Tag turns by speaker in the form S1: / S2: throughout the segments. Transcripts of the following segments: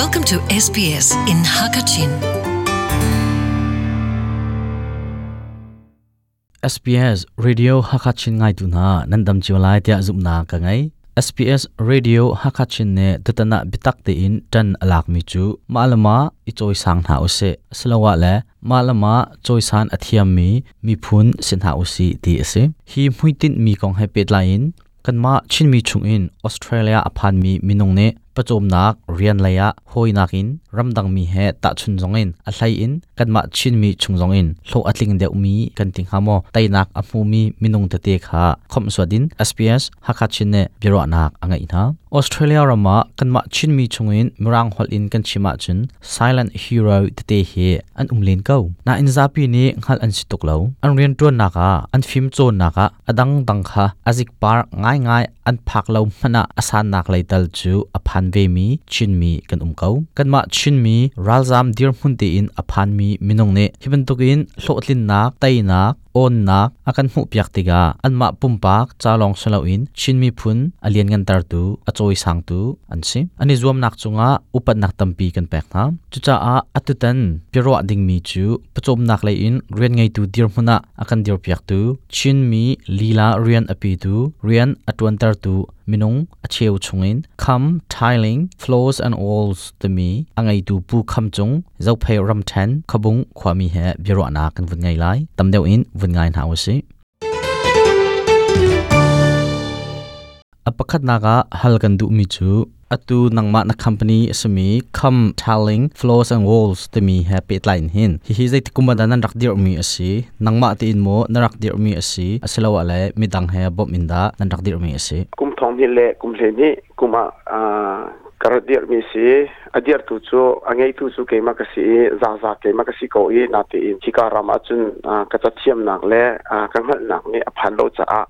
S1: Welcome to SBS in Hakachin. SBS Radio Hakachin ngai tu na nandam chiwalai tia zumna ka ngai SPS Radio Hakachin ne tatana bitak te in tan alak mi chu malama i choi sang na ose selawa le malama choi san athiam mi mi phun sin ha usi ti ase hi muitin mi kong happy line kan ma chin mi chung in Australia apan mi minung ne ประจมนักเรียนเลยอะหอยนักอินรำดังมีเหตุตัดชุนจงอินอาศัยอินกันมาชินมีชุนจงอินโลกอัตลิงเดียวมีกันติงหามอไตนักอัภูมีมินงเตเตคขะคมสวัสดิ์ SBS ฮักชินเนบิรอนักอังเอินฮะออสเตรเลียรำมากันมาชินมีชุนอินมรังหอลอินกันชิมาชุนซายเลนฮีโร่เตเตเฮอันอุ้มเลนเก้านาอินซาปีนี้ฮัลอันสิตกเลวอันเรียนตัวนักอันฟิมโจนักอ่ะดังดังค่ะอาจิกปาร์ง่ายง่ายอันพักเลวมันอาสานนักเลยตลจูอพัน phan ve mi chin mi kan um kau kan ma chin mi ral zam dir hun te in aphan mi minong ne hiben tok in hlo tlin nak tai nak on nak akan hmu piak tiga an ma pumpak cha long salo in chinmi phun alian ngan tar tu a choi sang tu an si ani zuam nak chunga upat nak tampi kan pek na chu cha a atutan piro ding mi chu pachom nak lai in rian ngai tu dir hmuna akan dir piak tu chinmi lila rian api tu rian atwan tar tu minung acheu chungin kham tiling floors and walls to me angai tu pu kham chung zau phei ram than khabung khwami he biro na kan vun ngai lai tamdeu in วันงานหาวสิอปคัดนากาฮัลกันดูมิจูอตูนังมานักคัมปานีสมีคัมทาลิงฟลอสและวอลส์ตมีแฮปปี้ไลน์หินฮิฮิใจติกุมบันนันรักเดียวมีอสีนังมาตีอินโมนรักเดียวมีอสีอสลาวะเลมิดังแฮบอมินดานันรักเดียวมีอสีกุมท
S2: องนี่แหละกุมเลนี่กุมอ่า karo dir mi si adir tu chu angai tu chu ke ma ka si za za ke ma ka si ko i na ti in chika ram a chun ka cha thiam nak le ka ngal nak ni a phan lo cha a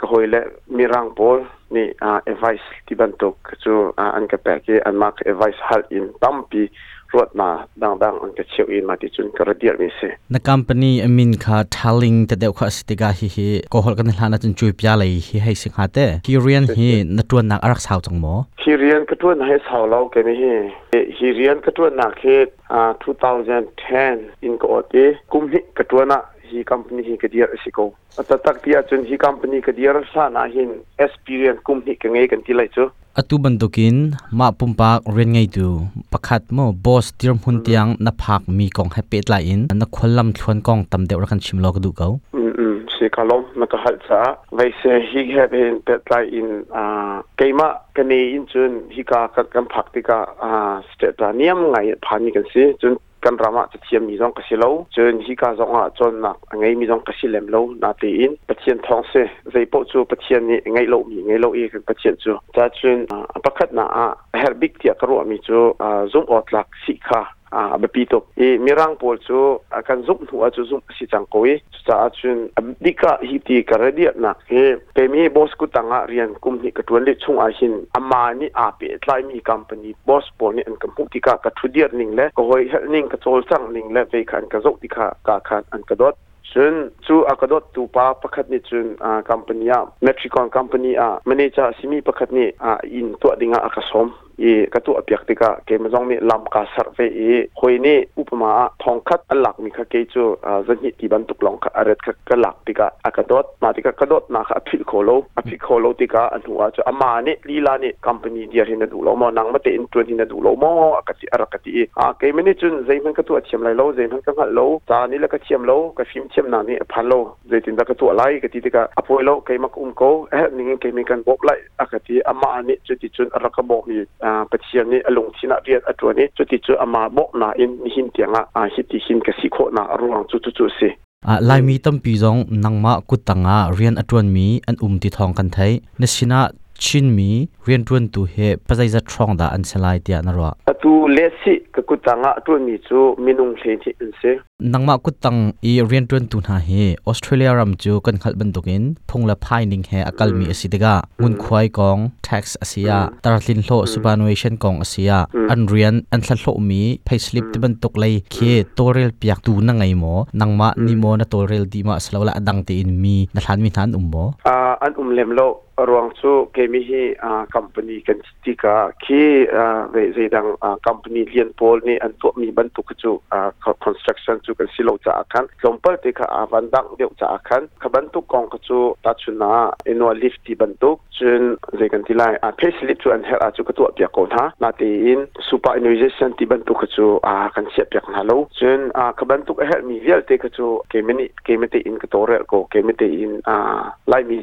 S2: ka hoi le mi rang bol ni advice ti ban tok chu an ka pe ke an ma advice hal in tampi รถมาดังดังอันกเชียวอินมาที่จุนกระเดียมีสิ
S1: นักคัมปนีอมินค่ะทาลิงแต่เดี๋ยวข้อสติกาฮิฮิก็หอลกันหลานาจนจุยพิยาเลยฮิให้สิงหาเต้ฮิเรียนฮินัตรวนนักอารักษาจังหมอ
S2: ฮิเรียนกระตวนให้สาวเราแกมีฮิฮิเรียนกระตวนนักเฮอ่า2010 in ko ote kum hi k a ิ w ั n a h น company hi ka dear s i ั o atatak tia chun hi company ka dear sa าฮินเอ x p e r i e n c e kum hi ka ngai kan ti lai chu
S1: atu bandukin ma pumpak ren ngai tu pakhat mo boss tirm hun tiang na phak mi kong ha pet la in na kholam thon kong tam deuh rakan chimlo ka du kau
S2: si kalom na ka hal sa vai se hi have in pet la in a keima kane in chun hi ka kan phak ti ka a state la niam ngai phani kan si chun กันรามาจะเชียมมีจองกระสีเลวเจอนี่กาสจงอ่ะจนนักไงมีจองกระสิเลมเลวนาตีอินปะเชียนทองเสใจปุ๊จูปะเชียนนี่ไงเลวมีไงเลวอีกปะเชียนจูจ้าจุนประคัดนาอ่เฮอร์บิกเทียกรัวมีจูอ่าซุ่มออดหลักสิกาอาบปีตกอีมีร่างปอดชูการซุ่มหัวจูซุ่มสิจังโควิดสาชุนดิกาฮิตีการเดียนักเฮเป็นมีบอสกุตังอาเรียนกุมนี่กระทวนเลชุงอาชินอามานี่อาเป็ดไลมีคัมปานีบอสปอนี่อันกัมพูติกากระทุเดียนิ่งเล้วก็หอเฮนิ่งกระทอลสังนิ่งเล้วไปขันกระจกติกากาคันอันกระดดชุนชูอากระดดตูป้าประคัดนี่ชุนอาคัมปานีอาเมทริคอนคัมปานีอาเมเนจ่าซิมีประคัดนี่อาอินตัวดิงอากระษม i ka tu apiak te ka ke ma zong mi lam ka sarve i khoi ni upama thong khat alak mi kha ke chu zanhi ti ban tuk long kha aret kha ka lak ti ka akadot ma ti ka kadot na kha apil kholo apil kholo ti ka anhuwa chu ama ni lila ni company dia hin du lo mo nang ma te in tu hin du lo mo akati arakati a ke mani chun zai man ka tu achim lai lo zai man ka ngal lo ta ni la ka chiam lo ka phim chiam na ni phan lo zai tin da ka tu alai ka ti ti ka apoi lo ke mak um ko eh ning ke mi kan bok lai akati ama ni chu ti chun arakabok
S1: ni pathiam ni alung thina riat atwani chuti chu ama bok na in hin tianga a hiti hin ka si kho na ruang chu chu chu si a lai mi tam pi jong nangma kutanga rian atwan mi an um ti thong kan thai na sina chin mi
S2: rian tun tu he pazai za trong da an selai tia na ro atu le si ka ku tanga tu mi chu minung thlen thi in se nangma ku tang i rian tun tu na
S1: he australia ram chu kan khal ban tokin phongla phai ning he akal mi asidega ngun khwai kong tax asia tarlin hlo superannuation kong asia an rian an thla hlo mi pay slip ti ban tok lai khe torel piak tu na ngai mo
S2: nangma ni mo na torel di ma slawla adang te in mi na hlan mi than ummo a an um lem lo ruang su kami hi uh, company kan stika ki uh, uh ze uh, company lien pol ni untuk membantu bantu ke chu uh, construction chu kan silo cha akan kompal te ka avandang de cha akan ka kong ka chu ta chuna eno lift ti bantu chun ze kan tilai pay slip chu an her a chu ka tu apia ko tha na te in super innovation ti bantu ka chu a kan sia pek na lo chun uh, ka bantu ka her in ka torel ko kemete in lain uh, lai mi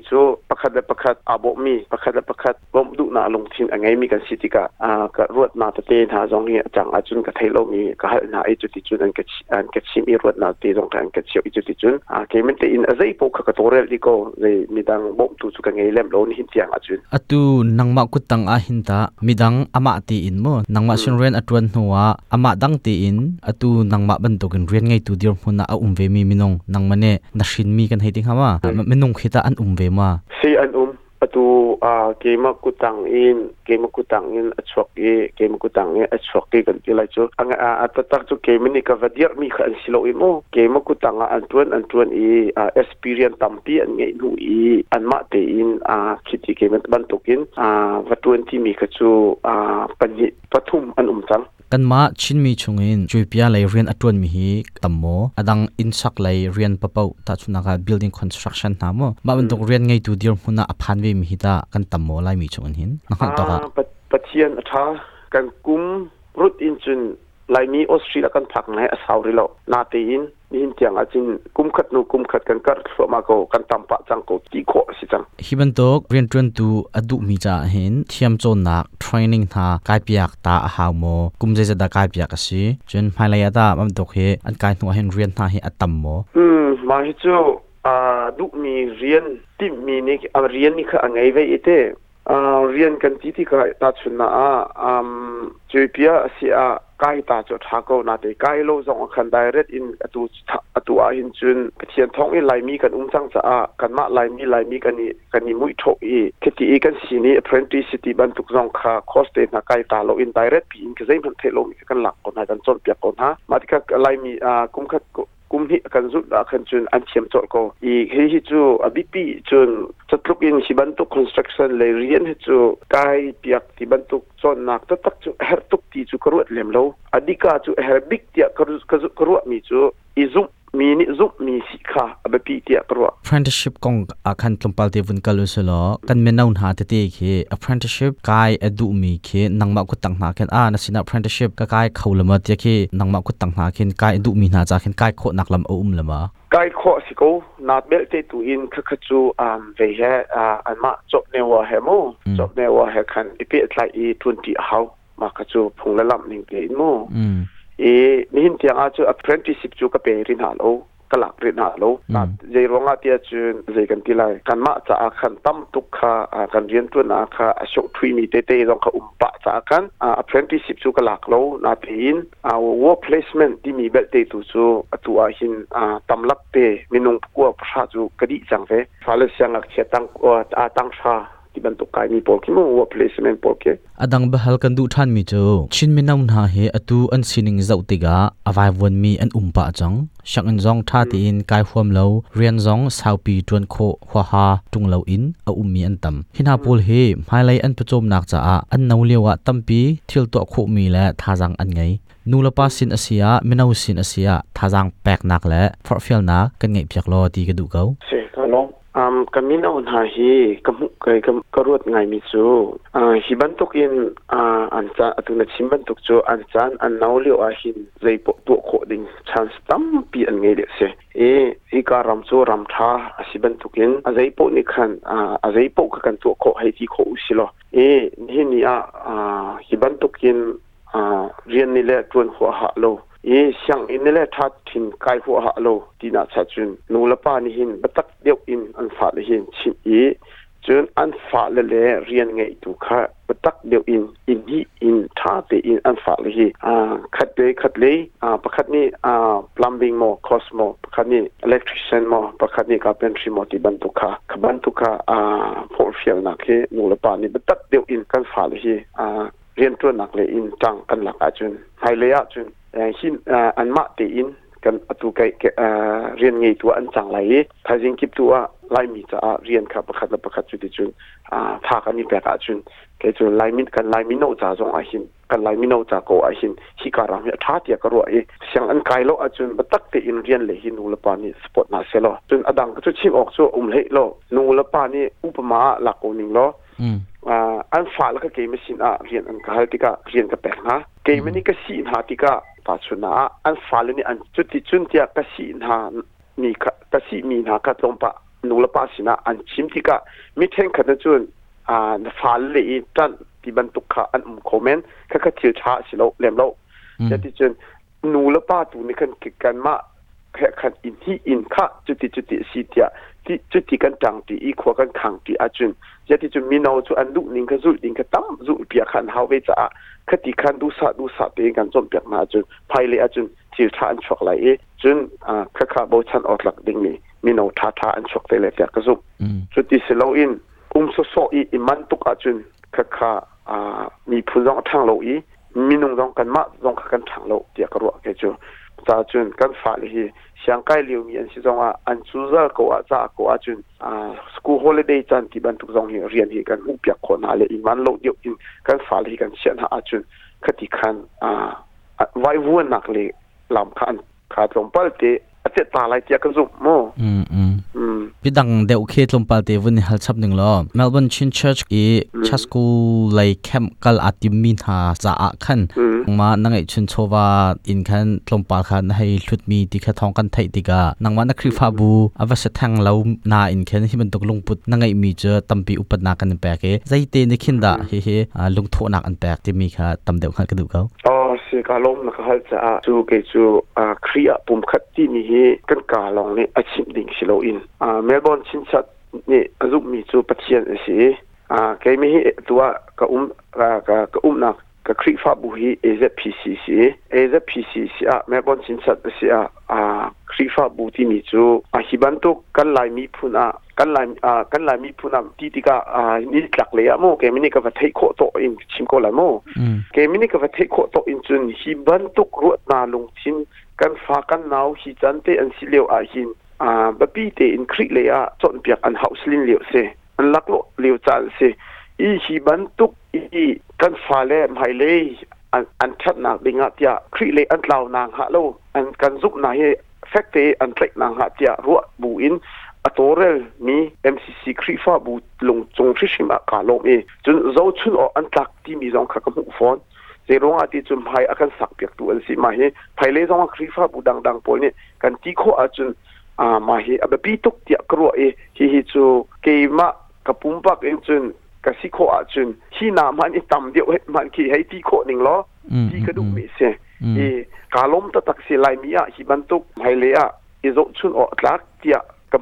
S2: อาบมีประคัดประคัดบ่มดุนาลงทินอังไงมีกันสิติกะอ่ากะรวดนาตะเตนหาจองเฮียจังอาจุนกะไทโลมีกะหานาไอจุติจุนอันกะอันกะชิมีรวดนาตีจองกันกะเชิอิจุติจุนอ่าเกมันเตอินอะไซปกกะัวเรลดิโกเลยมีดังบ่มตุสุกัะไงเลมโลนหินเตียงอาจุนอะตู
S1: นังมากุตังอาหินตามีดังอะมาตีอินมัอนั
S2: งมาช
S1: ินเรนอัตวนหัวอะมาดังตีอินอะตูนังมาบันตกันเรียนไงตูเดียวหุนาอะอุมเวมีมินงนังมะเนนาชินมีกันไฮติฮามามินงคิตาอันอุมเวมาซ
S2: ีอันอุม atu
S1: a ah,
S2: kema kutang in kema kutang in achok e kema kutang e achok kan kila chu anga a ah, atatak chu kema ni ka vadir mi khan silo i mo kema kutang a ah, antuan antuan e experience tampi an ngei lu i an ma te in a khiti kema ban tokin a va 20 mi ka chu a pathum an um
S1: กันมาชินมีชงอินจุยพิอาเลยเรียนอัตวนมีฮีตัมโมอดังอินสักเลยเรียนปะปาตัดชุนักบิลดิ้งคอนสตรักชั่นนามโมาบันตุกเรียนไงตัวเดียว์มุนาอภานวิมีฮิตากันตัมโมไลมี
S2: ชงอินหินนะครับตัวกันปัจจัยอัตากันกุ้มรุดอินจุนลายมีออสเตรียกันพักในสาวริโลนาตีนนี่เจียงอาจินกุมขัดนูกุมขัดกันกัดสมาโกกันตามปะจังโกตีโคสิจังฮ
S1: ิบันตกเรียนจนตูอดุมีจาเห็นเทียมโจนนักเทรนนิ่งท่ากายเปียกตาหาวโมกุมใจจะตากายเปียกสิจนภายเลยาตามันตกเฮอันกายหนัวเห็นเรียนท่าเฮอตัมโมอื
S2: มมาฮิจูอ่าดุมีเรียนติมีนี่เรียนนี่ค่ะไงไว้อีเตอ่าเรียนกันที่ที่ก็ตัดชนะอ่าอืมจุยเปียสิอ่ากายตาจดทากนาเตกายโลจงคันไดเรตอินอตุอตูอาหินจุนเทียนทองอนไลมีกันอุ้มสังสะอากันมาไลมีไลมีกันนี่กันนี่มุยโทอีเคตีอีกันสีนี้เพรน e ี t i c e ิบันทุกจงคาคอสเตนกายตาโลอินไดเรตปีอินกะเซมันเทโลมีกันหลักคนหักันจนเปียกคนฮะมาที่กะไลมีอ่ากุมคัด kum hi kan zut la khan chun an thiam chol ko i he hi chu a bp chun chatluk in sibantu construction le rian he chu kai piak ti bantu chon nak ta tak chu her tuk ti chu karuat lem lo adika chu her big ti karu karuat mi chu izum มีนิจุมีสิขาอบปีเตียตัว
S1: apprenticeship กองอาคันตุมพัลเตวุนกัลุสลอกันเมนาวนหาเตเตเค apprenticeship กายอดูมีคีนังมากุตังหาเคนอานาสินา apprenticeship กกายเขาลมาเตียนังมากุตังหาเคนกายอดูมีนาจาเคนกายโคนักล
S2: ำอุ้มลมากายโคสิโกนัดเบลเตตุอินคักจูอันเวเฮอันมาจบเนวะเฮโมจบเนวะเฮคันอีเอทไลอีทุนติเฮามาคัจูพงละลำนิงเกอินโม e ni hin tiang a chu apprenticeship chu ka pe rin ha lo ka lak rin ha lo na je ronga tia chu je kan ti lai kan ma cha a khan tam tu kha a kan rian tu na kha a shok thui mi te te jong kha um pa cha kan a apprenticeship chu ka lak lo na pe in a work placement ti mi bel te tu chu a tu a hin a tam lak pe minung ko phra chu ka di chang ve phale siang ak che tang a tang sha
S1: tiban to kai mi polki mo wa placement polke adang bahal kan du than mi chu chin mi naun ha he atu an sining zau tiga awai won mi an umpa chang shang an jong tha ti in kai huam lo rian jong sau pi tun kho hwa ha tung lo in a um mi an tam hina pol he mai lai an pachom nak cha a an nau lewa tampi thil to kho mi la tha jang an ngai nulapa sin asia minau sin asia thajang pek nak le for feel na kan ngai phyak lo ti ka du kau
S2: อืมกำมินอุนหาฮีกำกไกำกรวดไงมิจูอ่าฮิบันตุกินอ่าอันจาอตุนชิมบันตุกจูอันจานอันนาวลิวอาฮินไซปตุกโคดิงชานสตัมปีอันงเดเซเออีการัมซูรัมทาอิบันตุกินอไซปนิคันอ่าอไซปกกันตุกโคไฮโคอุซิโลเอนิเนอ่าฮิบัอีสังอินเนเลทัดทิมไกฟัวฮัลโลทีน่าชัดจุนนูเลปานี่หินบัตักเดียวอินอันฟาเลหินชิมอีจนอันฟาเลเลเรียนไงตุกะบัตักเดียวอินอินฮีอินท่าเตอินอันฟาเลหีอ่าขัดเลยขัดเลยอ่าประคันนี่อ่าพลัมบิงโมคอสโมประคันนี้อิเล็กทริชันโมประคันนี่กาเป็นชริโมติบันตุกะขบันตุกะอ่าพอ์ฟิลนักเฮนูเลปานี่บัตักเดียวอินกันฟาเลหีอ่าเรียนตัวนักเลยอินจังกันหลักอาจารุนไฮเลียอาจารย์อหินอันมาตีอินกันอตุกัยเรียนงี้ตัวอันจังเลยถ้าจริงคิดตัวไลมีจะเรียนขับประคับประคับจุดจุนถ้ากันนี่แปลกจุนแกจุนไลมีกันไลมีโนจ่าจงอาหินกันไลมีโนจ่าโกอาหินฮิการามีท้าเทียกรัวเอเสียงอันไกลโลอาจุนมาตักตีอินเรียนเลยหินนูลปานี่สปอตนาเซลอจุนอดังก็จุดชิมออกจุอุ้มเล่โลนูลปานี่อุปมาหลักโอนิงโลอันฝ่าแล้วก็เกมสินอ่ะเรียนอันกาลติกาเรียนกับแปลกนะเกมนี้ก็สีนาติกาปุบชนะอันฟ้าลุนี่อันจุดที่จุดที่กสิน้ามีกสิมีหากตรงปะนุลปาันะอันชิมที่กไม่เท่นขนาดจุนอ่าฟ้าเลีจันที่บรรทุกขาอันอุ้มคอมเมนต์ข้ก็เที่ยวช้าสิโลเลมโลแจะที่จุนนูลปาตันี่คันกิกันมาแค่ขันอินที่อินค่ะจุดติจุดติสีเดียที่จุดติกันจังตีอีขัวกันขังตีอาจุนยาที่จุนมีนเอจุอันดุนิงกระจุนิงกระตั้มจุเปียขันเฮาเวจ้าคติขันดูสะดูสะเป็นกันจนเปียกมาจุนภายเลยอาจุนจิทาอันชกไหลจุนอ่าค่ะคาโบชันออกหลักดิ่งนี่มีนเอาทาทาอันชกไปเลยเปียกก็จุจุติเสลอินอุ้มโซโซอีอิมันตุกอาจุนค่ะคาอ่ามีผู้ร้องทางโลอีมีนุ่งร้องกันมาร้องกันทางโลเดียกระวะแกจู ta chun kan fa hi siang kai liu mi an si zonga an chu zal ko a cha ko a chun a school holiday chan ti ban tuk zong hi rian hi kan u pya kho na le in man lo dio in kan fa hi kan sian ha a chun khati khan a vai vu nak le lam khan kha tong pal te a che ta lai tia kan zum mo mm
S1: พี่ดังเดวเคทลมปาเตวันนี้ฮัลชับหนึ่งล้อเมลเบิร์นชินเชิร์ชอีชัสกูไลแคมกัลอาติมินฮาจะอักขันมาหนังไอชินโชวาอินขันลมปาขันให้ชุดมีติกะทองกันไทยติกะนังวันนักคริฟาบูอวัชแทงเลาน้าอินขันที่มันตกลงปุ๊บหนังไอมีเจอตั้มปีอุปนักกันแปลกเอใจเต้นิข้นดะเฮ้เฮลงโทษหนักอันแปลกที่มีค่ะ
S2: ตั้มเดวขันกระดูกเขาစေကလုံးနခဟလ်ချာသူကေသူအခရီးအပုံခတ်တီနီဟေကန်ကာလောင်နေအချင်းဒင်းစီလိုအင်းအာမဲလ်ဘွန်ချင်းချတ်နေအဇုမီသူပတိယန်စီအာကေမီตัวကအုံကကအုံနာကခရီဖာဘူဟီ AZPCC AZPCC အမဲဘွန်ချင်းချတ်စီအာခရီဖာဘူတီမီသူအဟီဘန်တုကန်လိုက်မီဖုနာันลายอ่ากันลายมีผู้นำที่ที่ก็อ่านี่หลักเลยอะโมแกมินี่ก็ว่าเทคโคตโตอินชิมโกลาโมแกมินี่ก็ว่าเทคโคตโตอินจุนฮิบันตุกรวดนาลงชิมกันฟ้ากันหนาวฮิจันเตอันสิเลียวอาหินอ่าบะปีเตอินคริเลยอะจนเปียกอันเฮาสลินเลียวเซอันลักโลเลียวจันเซอีฮิบันตุกอีกันฟ้าเล่ไม่เลยอันอันชัดนักดิงอาทียคริเลยอันเหล่านางฮะโลอันกันซุกนายเฟกเตอันเล็กนางฮะทียรัวบูอินตัวเรลมี MCC ครีฟ้าบุลงจงชิชิมะกาลมเอจนเราชุนออันตรักที่มีสองขักมูฟอนเซรงอาทิจุนภายอาการสักเปียกตัวเสิมาเฮไาเลสองครีฟ้าบุดังดังปอยเนี่ยกันที่ข้ออาจุนอ่ามาเฮอับปีตกเตียกรัวเอฮิฮิจูเกมะกับปุ่มปักเองจุนกับสิข้ออาจุนที่นามันอีตั้มเดียวเมันคือให้ที่ข้อหนึ่งล้อที่กระดุมมีเสอีกาลมตะตักเสียลายมีอาฮิบันตุกไาเลอะอีจุถชุนออกลักเตียกับ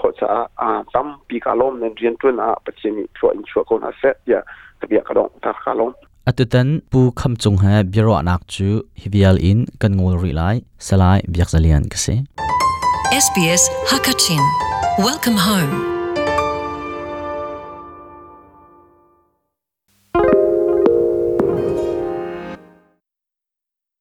S2: ขอจะอ่าตั้มปีกาลมนั่นเรียนตัวน่ะปัจจันช่วยช่วยคนอาัยอยาทะเบียนกระดองทักาลมอัตุตันผู้คำจงเหบีรอนักจูฮิวิอลอิน
S1: กันงูรีไลสลายเบียกเลียนกษ SBS Hakachin Welcome home